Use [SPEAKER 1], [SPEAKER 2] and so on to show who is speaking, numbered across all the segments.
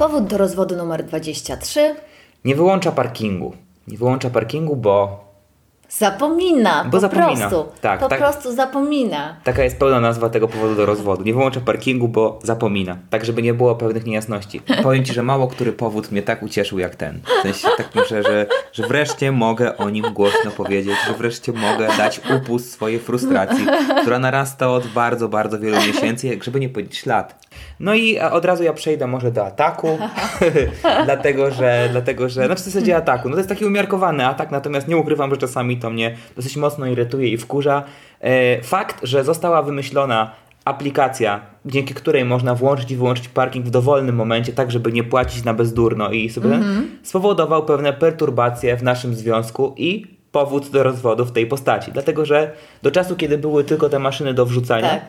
[SPEAKER 1] Powód do rozwodu numer 23.
[SPEAKER 2] Nie wyłącza parkingu. Nie wyłącza parkingu, bo
[SPEAKER 1] Zapomina,
[SPEAKER 2] Bo
[SPEAKER 1] po
[SPEAKER 2] zapomina.
[SPEAKER 1] prostu.
[SPEAKER 2] Tak,
[SPEAKER 1] po
[SPEAKER 2] tak.
[SPEAKER 1] prostu zapomina.
[SPEAKER 2] taka jest pełna nazwa tego powodu do rozwodu. Nie wyłącza parkingu, bo zapomina. Tak, żeby nie było pewnych niejasności. Powiem Ci, że mało który powód mnie tak ucieszył jak ten. W sensie tak myślę, że, że wreszcie mogę o nim głośno powiedzieć, że wreszcie mogę dać upust swojej frustracji, która narasta od bardzo, bardzo wielu miesięcy, jak żeby nie powiedzieć lat. No i a, od razu ja przejdę może do ataku, dlatego, że, dlatego, że, no w zasadzie ataku, no to jest taki umiarkowany atak, natomiast nie ukrywam, że czasami to mnie dosyć mocno irytuje i wkurza. E, fakt, że została wymyślona aplikacja, dzięki której można włączyć i wyłączyć parking w dowolnym momencie, tak żeby nie płacić na bezdurno i sobie spowodował pewne perturbacje w naszym związku i powód do rozwodu w tej postaci. Dlatego, że do czasu, kiedy były tylko te maszyny do wrzucania,
[SPEAKER 1] Tak.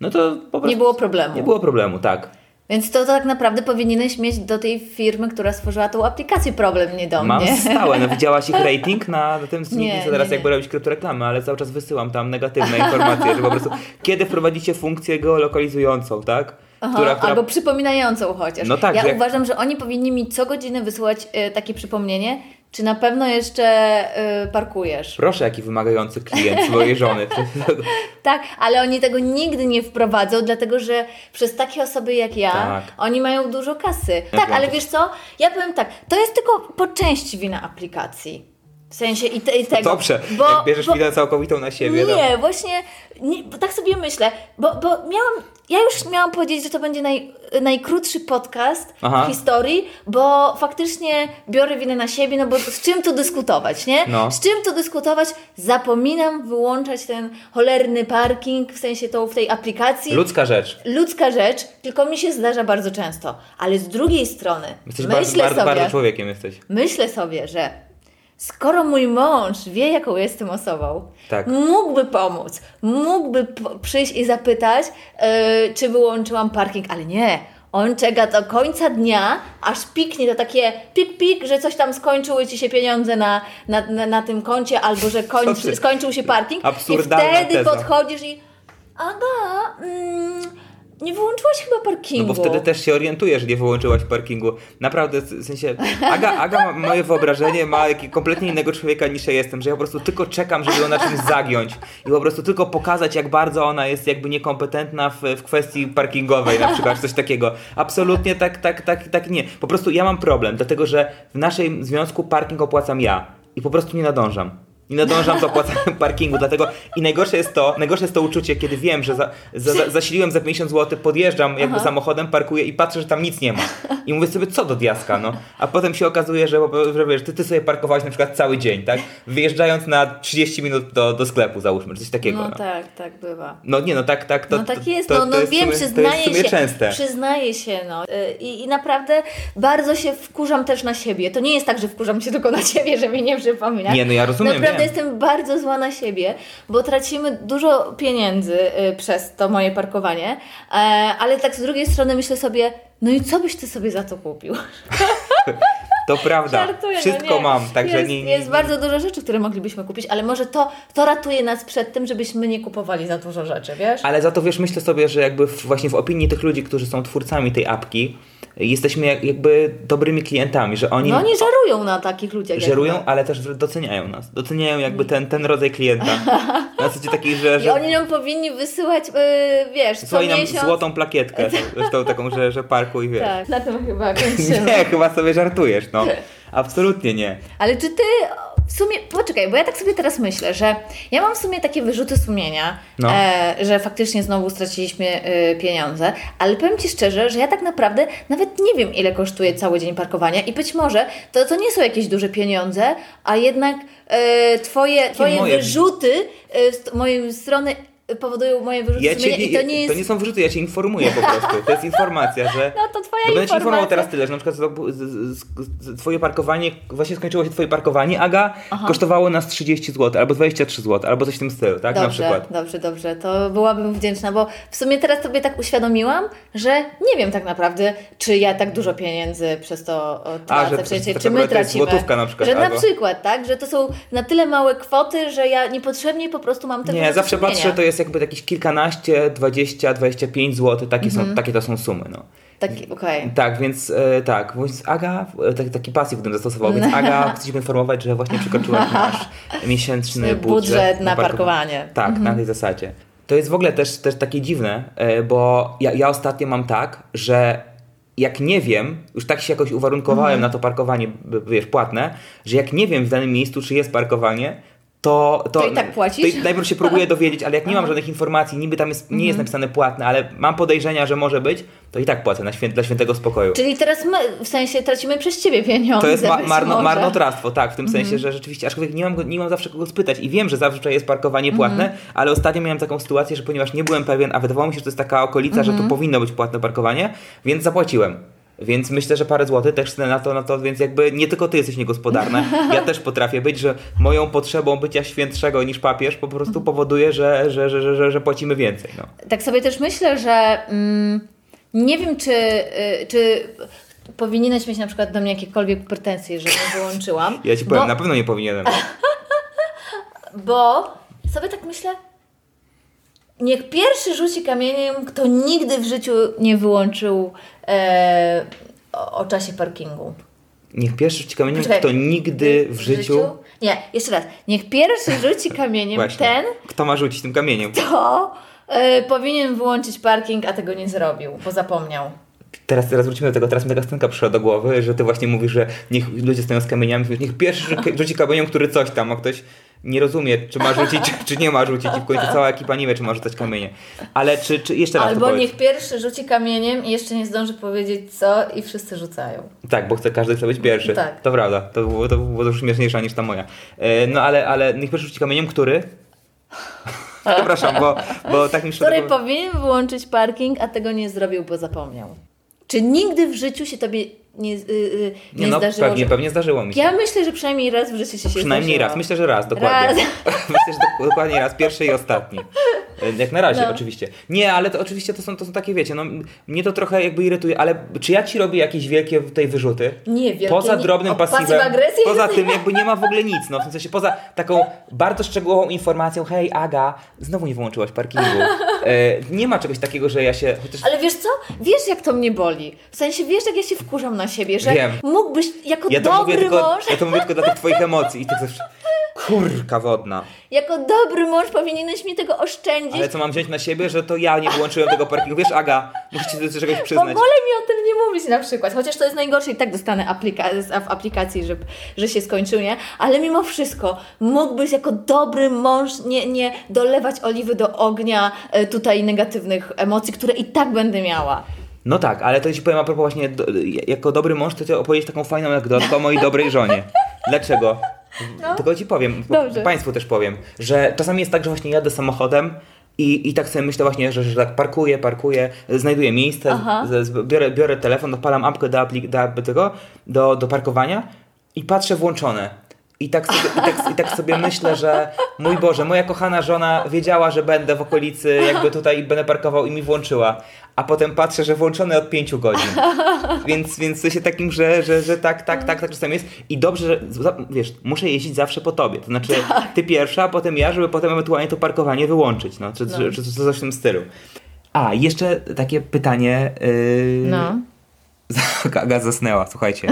[SPEAKER 2] No to po prostu
[SPEAKER 1] Nie było problemu.
[SPEAKER 2] nie było problemu, tak.
[SPEAKER 1] Więc to tak naprawdę powinieneś mieć do tej firmy, która stworzyła tą aplikację problem, nie do
[SPEAKER 2] Mam
[SPEAKER 1] mnie.
[SPEAKER 2] stałe, no widziałaś ich rating na, na tym, nie,
[SPEAKER 1] Nie,
[SPEAKER 2] chcę teraz
[SPEAKER 1] nie,
[SPEAKER 2] jakby
[SPEAKER 1] nie.
[SPEAKER 2] robić kryptoreklamy, ale cały czas wysyłam tam negatywne informacje, że po prostu kiedy wprowadzicie funkcję geolokalizującą, tak?
[SPEAKER 1] Aha, Albo przypominającą chociaż.
[SPEAKER 2] No tak,
[SPEAKER 1] ja
[SPEAKER 2] że jak-
[SPEAKER 1] uważam, że oni powinni mi co godzinę wysyłać e, takie przypomnienie, czy na pewno jeszcze e, parkujesz.
[SPEAKER 2] Proszę, jaki wymagający klient swojej żony.
[SPEAKER 1] Tak, ale oni tego nigdy nie wprowadzą, dlatego że przez takie osoby jak ja,
[SPEAKER 2] Tak.
[SPEAKER 1] oni mają dużo kasy. Tak, ale wiesz co? Ja powiem tak, to jest tylko po części wina aplikacji. W sensie i, te, i tego.
[SPEAKER 2] Dobrze,
[SPEAKER 1] bo,
[SPEAKER 2] jak bierzesz
[SPEAKER 1] bo,
[SPEAKER 2] winę całkowitą na siebie. no.
[SPEAKER 1] Nie, właśnie nie, tak sobie myślę, bo, bo miałam, ja już miałam powiedzieć, że to będzie naj, najkrótszy podcast
[SPEAKER 2] Aha.
[SPEAKER 1] w historii, bo faktycznie biorę winę na siebie, no bo z czym tu dyskutować, nie?
[SPEAKER 2] No.
[SPEAKER 1] Z czym tu dyskutować? Zapominam wyłączać ten cholerny parking, w sensie tą w tej aplikacji.
[SPEAKER 2] Ludzka rzecz.
[SPEAKER 1] Ludzka rzecz, tylko mi się zdarza bardzo często. Ale z drugiej strony,
[SPEAKER 2] Jesteś
[SPEAKER 1] myślę
[SPEAKER 2] bardzo, bardzo,
[SPEAKER 1] sobie,
[SPEAKER 2] bardzo człowiekiem jesteś.
[SPEAKER 1] myślę sobie, że skoro mój mąż wie, jaką jestem osobą,
[SPEAKER 2] Tak.
[SPEAKER 1] mógłby pomóc, mógłby przyjść i zapytać, yy, czy wyłączyłam parking, ale nie. On czeka do końca dnia, aż piknie to takie pik-pik, że coś tam skończyły ci się pieniądze na, na, na, na tym koncie, albo że kończy, skończył się parking.
[SPEAKER 2] Absurdalna
[SPEAKER 1] I wtedy
[SPEAKER 2] teza.
[SPEAKER 1] podchodzisz i Aga, mm, nie wyłączyłaś chyba parkingu.
[SPEAKER 2] No bo wtedy też się orientujesz, że nie wyłączyłaś parkingu. Naprawdę, w sensie, Aga, Aga moje wyobrażenie ma kompletnie innego człowieka niż ja jestem, że ja po prostu tylko czekam, żeby ją na czymś zagiąć i po prostu tylko pokazać, jak bardzo ona jest jakby niekompetentna w, w kwestii parkingowej, na przykład coś takiego. Absolutnie tak, tak, tak, tak nie. Po prostu ja mam problem, dlatego że w naszym związku parking opłacam ja i po prostu nie nadążam. Nie nadążam do opłacania parkingu, dlatego i najgorsze jest to, najgorsze jest to uczucie, kiedy wiem, że za, za, za, zasiliłem za 50 zł, podjeżdżam jakby samochodem, parkuję i patrzę, że tam nic nie ma. I mówię sobie, co do diaska, no. A potem się okazuje, że, że wiesz, ty, ty sobie parkowałeś na przykład cały dzień, tak? Wyjeżdżając na 30 minut do, do sklepu, załóżmy, czy coś takiego.
[SPEAKER 1] No
[SPEAKER 2] No,
[SPEAKER 1] tak, tak bywa.
[SPEAKER 2] no nie, no tak, tak. To,
[SPEAKER 1] no tak
[SPEAKER 2] to-
[SPEAKER 1] jest,
[SPEAKER 2] to,
[SPEAKER 1] no,
[SPEAKER 2] to
[SPEAKER 1] no
[SPEAKER 2] jest w
[SPEAKER 1] wiem,
[SPEAKER 2] sumie,
[SPEAKER 1] przyznaję
[SPEAKER 2] To jest
[SPEAKER 1] się,
[SPEAKER 2] częste.
[SPEAKER 1] przyznaję się, no. Y, I, I naprawdę bardzo się wkurzam też na siebie. To nie jest tak, że wkurzam się tylko na ciebie, że mi nie przypomina.
[SPEAKER 2] Nie, no ja rozumiem,
[SPEAKER 1] Naprawdę
[SPEAKER 2] wiem.
[SPEAKER 1] jestem bardzo zła na siebie, bo tracimy dużo pieniędzy y, przez to moje parkowanie, e, ale tak z drugiej strony myślę sobie, no i co byś ty sobie za to kupił?
[SPEAKER 2] To prawda.
[SPEAKER 1] Żartuję, no
[SPEAKER 2] Wszystko
[SPEAKER 1] nie.
[SPEAKER 2] mam, także
[SPEAKER 1] jest,
[SPEAKER 2] nie, nie,
[SPEAKER 1] jest bardzo dużo rzeczy, które moglibyśmy kupić, ale może to, to ratuje nas przed tym, żebyśmy nie kupowali za dużo rzeczy, wiesz?
[SPEAKER 2] Ale za to wiesz, myślę sobie, że jakby w, właśnie w opinii tych ludzi, którzy są twórcami tej apki, jesteśmy jak, jakby dobrymi klientami, że oni
[SPEAKER 1] No oni żerują na takich ludziach. jak
[SPEAKER 2] żerują,
[SPEAKER 1] my.
[SPEAKER 2] ale też doceniają nas. Doceniają jakby ten, ten rodzaj klienta. Na zasadzie takiej, że,
[SPEAKER 1] I
[SPEAKER 2] że
[SPEAKER 1] oni nam powinni wysyłać, yy, wiesz, co
[SPEAKER 2] słuchaj nam
[SPEAKER 1] miesiąc.
[SPEAKER 2] złotą plakietkę, zresztą taką, że, że parkuj, wiesz.
[SPEAKER 1] Tak, na tym chyba kończymy.
[SPEAKER 2] Nie, chyba sobie żartujesz, no. Absolutnie nie.
[SPEAKER 1] Ale czy ty w sumie, poczekaj, bo ja tak sobie teraz myślę, że ja mam w sumie takie wyrzuty sumienia,
[SPEAKER 2] No.
[SPEAKER 1] e, że faktycznie znowu straciliśmy e, pieniądze, ale powiem Ci szczerze, że ja tak naprawdę nawet nie wiem, ile kosztuje cały dzień parkowania i być może to, to nie są jakieś duże pieniądze, a jednak e, Twoje, twoje
[SPEAKER 2] moje?
[SPEAKER 1] wyrzuty e, z mojej strony powodują moje wyrzuty
[SPEAKER 2] Ja cię
[SPEAKER 1] i to nie jest...
[SPEAKER 2] to nie są wyrzuty, ja cię informuję po prostu. To jest informacja, że...
[SPEAKER 1] No to
[SPEAKER 2] będę ci informował teraz tyle, że na przykład twoje parkowanie, właśnie skończyło się twoje parkowanie, Aga, kosztowało nas 30 zł, albo 23 zł, albo coś w tym stylu, tak? na
[SPEAKER 1] Dobrze,
[SPEAKER 2] przykład.
[SPEAKER 1] dobrze, dobrze. To byłabym wdzięczna, bo w sumie teraz sobie tak uświadomiłam, że nie wiem tak naprawdę, czy ja tak dużo pieniędzy przez to tracę,
[SPEAKER 2] że
[SPEAKER 1] w sensie,
[SPEAKER 2] tak
[SPEAKER 1] czy my tracimy.
[SPEAKER 2] złotówka na przykład,
[SPEAKER 1] Że na
[SPEAKER 2] albo-
[SPEAKER 1] przykład, tak, że to są na tyle małe kwoty, że ja niepotrzebnie po prostu mam te
[SPEAKER 2] Nie, zawsze patrzę, to jest jakby jakieś kilkanaście, 20, 25 zł, takie,
[SPEAKER 1] Mhm.
[SPEAKER 2] są, takie to są sumy, no.
[SPEAKER 1] Taki, okej.
[SPEAKER 2] Tak, więc e, tak, więc Aga, e, taki, taki pasyw bym zastosował, więc Aga, chcę Ci poinformować, że właśnie przekroczyłaś nasz miesięczny budżet,
[SPEAKER 1] Budżet na
[SPEAKER 2] parkowa-
[SPEAKER 1] parkowanie.
[SPEAKER 2] Tak,
[SPEAKER 1] Mhm.
[SPEAKER 2] na tej zasadzie. To jest w ogóle też, też takie dziwne, e, bo ja, ja ostatnio mam tak, że jak nie wiem, już tak się jakoś uwarunkowałem
[SPEAKER 1] Mhm.
[SPEAKER 2] na to parkowanie, wiesz, płatne, że jak nie wiem w danym miejscu, czy jest parkowanie, to, to,
[SPEAKER 1] To i tak płacisz?
[SPEAKER 2] To najpierw się próbuję dowiedzieć, ale jak nie mam żadnych informacji, niby tam jest, nie
[SPEAKER 1] Mhm.
[SPEAKER 2] jest napisane płatne, ale mam podejrzenia, że może być, to i tak płacę na świę, dla świętego spokoju.
[SPEAKER 1] Czyli teraz my, w sensie tracimy przez Ciebie pieniądze.
[SPEAKER 2] To jest ma, marno.
[SPEAKER 1] Mhm.
[SPEAKER 2] marnotrawstwo, tak, w tym sensie, że rzeczywiście, aczkolwiek nie mam, nie mam zawsze kogo spytać i wiem, że zawsze jest parkowanie płatne,
[SPEAKER 1] Mhm.
[SPEAKER 2] ale ostatnio miałem taką sytuację, że ponieważ nie byłem pewien, a wydawało mi się, że to jest taka okolica, że
[SPEAKER 1] Mhm.
[SPEAKER 2] tu powinno być płatne parkowanie, więc zapłaciłem. Więc myślę, że parę złotych też na to, na to, więc jakby nie tylko ty jesteś niegospodarna, ja też potrafię być, że moją potrzebą bycia świętszego niż papież po prostu powoduje, że, że, że, że, że, że płacimy więcej. No.
[SPEAKER 1] Tak sobie też myślę, że mm, nie wiem, czy, y, czy powinieneś mieć na przykład do mnie jakiekolwiek pretensje, że nie wyłączyłam.
[SPEAKER 2] Ja ci powiem,
[SPEAKER 1] bo,
[SPEAKER 2] na pewno nie powinienem.
[SPEAKER 1] bo sobie tak myślę, niech pierwszy rzuci kamieniem, kto nigdy w życiu nie wyłączył e, o, o czasie parkingu.
[SPEAKER 2] Niech pierwszy rzuci kamieniem,
[SPEAKER 1] Poczekaj,
[SPEAKER 2] kto nigdy w życiu...
[SPEAKER 1] Nie, jeszcze raz. Niech pierwszy rzuci kamieniem ten,
[SPEAKER 2] Kto ma rzucić tym kamieniem?
[SPEAKER 1] kto e, powinien wyłączyć parking, a tego nie zrobił, bo zapomniał.
[SPEAKER 2] Teraz, teraz wrócimy do tego, teraz mi taka scenka przyszła do głowy, że ty właśnie mówisz, że niech ludzie stoją z kamieniami, niech pierwszy rzu- rzuci kamieniem, który coś tam, a ktoś nie rozumie, czy ma rzucić, czy nie ma rzucić i w końcu cała ekipa nie wie, czy ma rzucać kamienie. Ale czy, czy jeszcze raz
[SPEAKER 1] Albo niech pierwszy rzuci kamieniem i jeszcze nie zdąży powiedzieć co i wszyscy rzucają.
[SPEAKER 2] Tak, bo chce, każdy chce być pierwszy.
[SPEAKER 1] Tak.
[SPEAKER 2] To prawda, to było, to było dużo śmieszniejsza niż ta moja. E, No ale, ale niech pierwszy rzuci kamieniem, który? Przepraszam, bo, bo tak mi przyszło
[SPEAKER 1] Który powinien wyłączyć parking, a tego nie zrobił, bo zapomniał. Czy nigdy w życiu się tobie nie, yy, nie,
[SPEAKER 2] Nie no,
[SPEAKER 1] zdarzyło?
[SPEAKER 2] pewnie,
[SPEAKER 1] że...
[SPEAKER 2] pewnie zdarzyło mi się.
[SPEAKER 1] Ja myślę, że przynajmniej raz w życiu się, się
[SPEAKER 2] Przynajmniej raz, myślę, że raz, dokładnie.
[SPEAKER 1] Raz.
[SPEAKER 2] myślę, że dok- dokładnie raz, pierwszy i ostatni. E, Jak na razie,
[SPEAKER 1] No.
[SPEAKER 2] oczywiście. Nie, ale to oczywiście to są, to są takie, wiecie, no mnie to trochę jakby irytuje, ale czy ja ci robię jakieś wielkie tutaj wyrzuty?
[SPEAKER 1] Nie, wielkie
[SPEAKER 2] Poza drobnym pasywem, poza tym jakby nie ma w ogóle nic, no w sensie poza taką bardzo szczegółową informacją, hej Aga, znowu nie wyłączyłaś parkingu. E, nie ma czegoś takiego, że ja się, chociaż
[SPEAKER 1] Ale wiesz co? Wiesz jak to mnie boli. W sensie wiesz jak ja się wkurzam na siebie, że
[SPEAKER 2] Wiem.
[SPEAKER 1] mógłbyś jako
[SPEAKER 2] ja to,
[SPEAKER 1] dobry
[SPEAKER 2] mówię tylko,
[SPEAKER 1] mąż,
[SPEAKER 2] ja to mówię tylko dla tych twoich emocji i tak zawsze, kurka wodna.
[SPEAKER 1] jako dobry mąż powinieneś mi tego oszczędzić.
[SPEAKER 2] Ale co mam wziąć na siebie, że to ja nie wyłączyłem tego parkingu? Wiesz, Aga, musicie do czegoś
[SPEAKER 1] W
[SPEAKER 2] przyznać.
[SPEAKER 1] ogóle mi o tym nie mówić na przykład, chociaż to jest najgorsze i tak dostanę aplika- w aplikacji, że, że się skończył, nie? Ale mimo wszystko mógłbyś jako dobry mąż nie, nie dolewać oliwy do ognia e, tutaj negatywnych emocji, które i tak będę miała.
[SPEAKER 2] No tak, ale to ci powiem a propos właśnie, do, jako dobry mąż, to chcę opowiedzieć taką fajną anegdotkę o mojej dobrej żonie. Dlaczego? Tylko ci powiem,
[SPEAKER 1] No. Dobrze.
[SPEAKER 2] Państwu też powiem, że czasami jest tak, że właśnie jadę samochodem i, i tak sobie myślę właśnie, że, że tak parkuję, parkuję, znajduję miejsce, z, z, biorę, biorę telefon, odpalam apkę do, aplik, do, tego, do, do parkowania i patrzę włączone. I tak, sobie, i, tak, I tak sobie myślę, że mój Boże, moja kochana żona wiedziała, że będę w okolicy, jakby tutaj będę parkował i mi włączyła. A potem patrzę, że włączone od pięciu godzin. Więc, więc się takim, że, że, że tak, tak, tak, tak czasem jest. I dobrze, że wiesz, muszę jeździć zawsze po tobie. To znaczy ty pierwsza, a potem ja, żeby potem ewentualnie to parkowanie wyłączyć. No, czy,
[SPEAKER 1] No.
[SPEAKER 2] czy, czy, czy coś w tym stylu. A, jeszcze takie pytanie. Yy...
[SPEAKER 1] No.
[SPEAKER 2] Aga zasnęła, słuchajcie.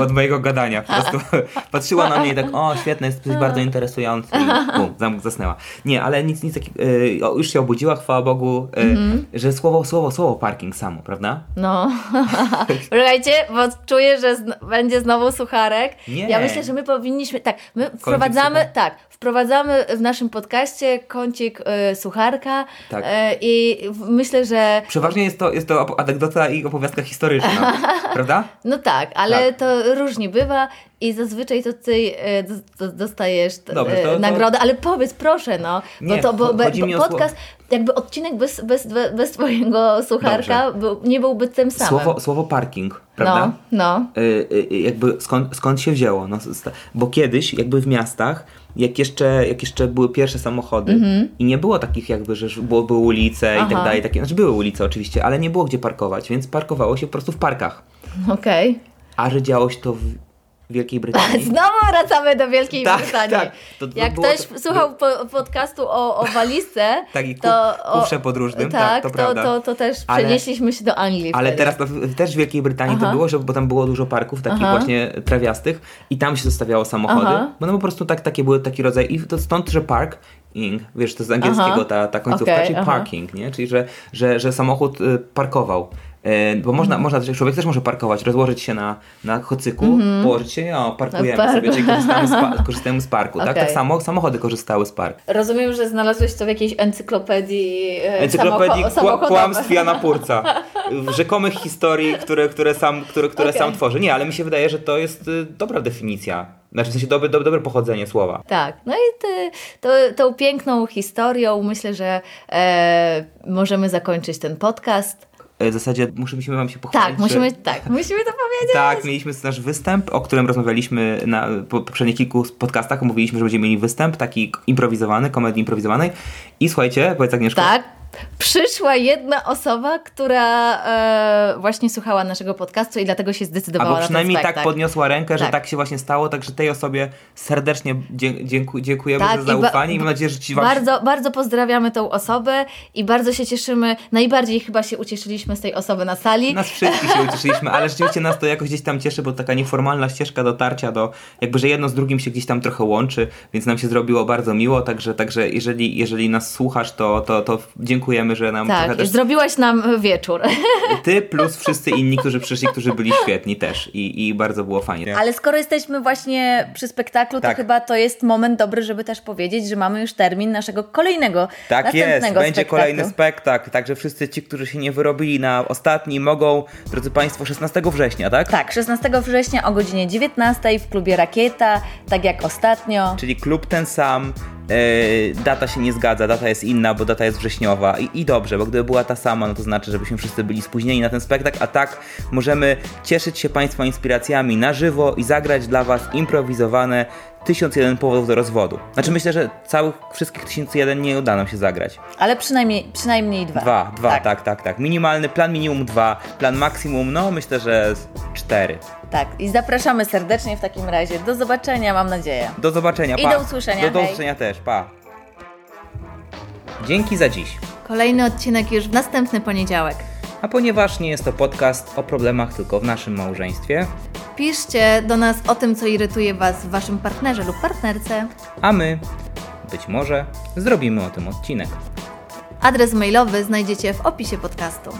[SPEAKER 2] Od mojego gadania. Po prostu patrzyła na mnie i tak, o świetne, jest coś bardzo interesujący. I bum, zam- zasnęła. Nie, ale nic, nic takiego. O, już się obudziła, chwała Bogu, yy,
[SPEAKER 1] Mhm.
[SPEAKER 2] że słowo, słowo, słowo parking samo, prawda?
[SPEAKER 1] No. Poczekajcie, bo czuję, że zn- będzie znowu sucharek.
[SPEAKER 2] Nie.
[SPEAKER 1] Ja myślę, że my powinniśmy. Tak, my wprowadzamy.
[SPEAKER 2] suchar-
[SPEAKER 1] Tak, wprowadzamy w naszym podcaście kącik y, sucharka.
[SPEAKER 2] Tak.
[SPEAKER 1] y, I myślę, że.
[SPEAKER 2] Przeważnie jest to, jest to anegdota i opowiastka historyczna. Można. Prawda?
[SPEAKER 1] No tak, ale
[SPEAKER 2] Tak.
[SPEAKER 1] to różnie bywa i zazwyczaj to ty e, dos- dos- dostajesz t-
[SPEAKER 2] Dobrze,
[SPEAKER 1] e,
[SPEAKER 2] to- to-
[SPEAKER 1] nagrodę, ale powiedz proszę, no,
[SPEAKER 2] Nie,
[SPEAKER 1] bo to bo, bo, podcast, jakby odcinek bez, bez, bez, twojego słucharka był, nie byłby tym samym.
[SPEAKER 2] Słowo, słowo parking, prawda?
[SPEAKER 1] No, no.
[SPEAKER 2] Y, y, jakby skąd, skąd się wzięło? No, bo kiedyś jakby w miastach, jak jeszcze, jak jeszcze były pierwsze samochody i nie było takich jakby, że było, były ulice i
[SPEAKER 1] Mhm. Aha.
[SPEAKER 2] tak dalej, takie, znaczy były ulice oczywiście, ale nie było gdzie parkować, więc parkowało się po prostu w parkach.
[SPEAKER 1] Okej.
[SPEAKER 2] A że działo się to w Wielkiej Brytanii.
[SPEAKER 1] Znowu wracamy do Wielkiej
[SPEAKER 2] Tak,
[SPEAKER 1] Brytanii.
[SPEAKER 2] tak. To-
[SPEAKER 1] Jak ktoś
[SPEAKER 2] to-
[SPEAKER 1] słuchał po, podcastu o, o walizce,
[SPEAKER 2] Tak, i ku-
[SPEAKER 1] to,
[SPEAKER 2] kufrze podróżnym, tak,
[SPEAKER 1] tak,
[SPEAKER 2] to
[SPEAKER 1] to,
[SPEAKER 2] prawda.
[SPEAKER 1] to, to też
[SPEAKER 2] Ale-
[SPEAKER 1] przenieśliśmy się do Anglii
[SPEAKER 2] Ale
[SPEAKER 1] wtedy.
[SPEAKER 2] teraz to, też w Wielkiej Brytanii
[SPEAKER 1] Aha.
[SPEAKER 2] to było, że, bo tam było dużo parków takich
[SPEAKER 1] Aha.
[SPEAKER 2] właśnie trawiastych i tam się zostawiało samochody,
[SPEAKER 1] Aha.
[SPEAKER 2] bo no po prostu tak, takie były taki rodzaj i to stąd, że parking, wiesz, to z angielskiego
[SPEAKER 1] Aha.
[SPEAKER 2] ta, ta końcówka,
[SPEAKER 1] Okej,
[SPEAKER 2] czyli
[SPEAKER 1] aha.
[SPEAKER 2] parking, nie? Czyli że, że, że samochód y, parkował. Y, Bo można,
[SPEAKER 1] Mhm.
[SPEAKER 2] można, człowiek też może parkować, rozłożyć się na, na kocyku, położyć się, o, parkujemy
[SPEAKER 1] Na
[SPEAKER 2] sobie, czyli korzystamy z, pa- korzystamy z parku, tak?
[SPEAKER 1] Okej.
[SPEAKER 2] Tak samo samochody korzystały z parku.
[SPEAKER 1] Rozumiem, że znalazłeś to w jakiejś encyklopedii e,
[SPEAKER 2] Encyklopedii
[SPEAKER 1] samochodowej.
[SPEAKER 2] kłamstw Jana Purca. Rzekomych historii, które, które, sam, które, które
[SPEAKER 1] Okej.
[SPEAKER 2] sam tworzy. Nie, ale mi się wydaje, że to jest y, dobra definicja. Znaczy w sensie dobre, dobre, dobre pochodzenie słowa.
[SPEAKER 1] Tak, no i ty, to, tą piękną historią myślę, że e, możemy zakończyć ten podcast.
[SPEAKER 2] Y, W zasadzie muszę- musimy wam się pochwalić.
[SPEAKER 1] Tak, musimy,
[SPEAKER 2] że...
[SPEAKER 1] tak, musimy to powiedzieć.
[SPEAKER 2] Tak, mieliśmy nasz występ, o którym rozmawialiśmy na po- poprzednich kilku podcastach. Mówiliśmy, że będziemy mieli występ taki improwizowany, komedii improwizowanej. I słuchajcie, powiedz Agnieszko.
[SPEAKER 1] Tak. Przyszła jedna osoba, która e, właśnie słuchała naszego podcastu i dlatego się zdecydowała
[SPEAKER 2] Albo
[SPEAKER 1] na
[SPEAKER 2] przynajmniej
[SPEAKER 1] ten
[SPEAKER 2] tak podniosła rękę, że
[SPEAKER 1] Tak.
[SPEAKER 2] tak się właśnie stało, także tej osobie serdecznie dzie- dzięku- dziękujemy
[SPEAKER 1] Tak,
[SPEAKER 2] za
[SPEAKER 1] i
[SPEAKER 2] zaufanie i mam nadzieję, że ci wam
[SPEAKER 1] Bardzo, bardzo pozdrawiamy tą osobę i bardzo się cieszymy. Najbardziej chyba się ucieszyliśmy z tej osoby na sali.
[SPEAKER 2] Nas wszystkich się ucieszyliśmy, ale rzeczywiście nas to jakoś gdzieś tam cieszy, bo taka nieformalna ścieżka dotarcia do, jakby, że jedno z drugim się gdzieś tam trochę łączy, więc nam się zrobiło bardzo miło, także, także jeżeli, jeżeli nas słuchasz, to, to, to dziękujemy, że nam
[SPEAKER 1] tak,
[SPEAKER 2] trochę też
[SPEAKER 1] zrobiłaś nam wieczór.
[SPEAKER 2] ty plus wszyscy inni, którzy przyszli, którzy byli świetni też i, i bardzo było fajnie.
[SPEAKER 1] Ale skoro jesteśmy właśnie przy spektaklu, to
[SPEAKER 2] Tak.
[SPEAKER 1] chyba to jest moment dobry, żeby też powiedzieć, że mamy już termin naszego kolejnego,
[SPEAKER 2] Tak jest,
[SPEAKER 1] następnego
[SPEAKER 2] będzie
[SPEAKER 1] spektaklu.
[SPEAKER 2] kolejny spektakl, także wszyscy ci, którzy się nie wyrobili na ostatni mogą, drodzy Państwo, 16 września, tak?
[SPEAKER 1] Tak, 16 września o godzinie 19 w klubie Rakieta, tak jak ostatnio.
[SPEAKER 2] Czyli klub ten sam, data się nie zgadza, data jest inna, bo data jest wrześniowa I, i dobrze, bo gdyby była ta sama, no to znaczy, żebyśmy wszyscy byli spóźnieni na ten spektakl, a tak możemy cieszyć się Państwa inspiracjami na żywo i zagrać dla Was improwizowane 1001 powodów do rozwodu. Znaczy myślę, że całych, wszystkich 1001 nie uda nam się zagrać.
[SPEAKER 1] Ale przynajmniej, przynajmniej dwa.
[SPEAKER 2] Dwa, dwa, tak. tak, tak, Minimalny plan minimum dwa, plan maksimum, no myślę, że cztery.
[SPEAKER 1] Tak, i zapraszamy serdecznie w takim razie. Do zobaczenia, mam nadzieję.
[SPEAKER 2] Do zobaczenia,
[SPEAKER 1] I
[SPEAKER 2] pa.
[SPEAKER 1] do usłyszenia,
[SPEAKER 2] Do, do
[SPEAKER 1] hej.
[SPEAKER 2] usłyszenia też, pa. Dzięki za dziś.
[SPEAKER 1] Kolejny odcinek już w następny poniedziałek.
[SPEAKER 2] A ponieważ nie jest to podcast o problemach tylko w naszym małżeństwie,
[SPEAKER 1] Piszcie do nas o tym, co irytuje Was w Waszym partnerze lub partnerce.
[SPEAKER 2] a my, być może, zrobimy o tym odcinek.
[SPEAKER 1] Adres mailowy znajdziecie w opisie podcastu.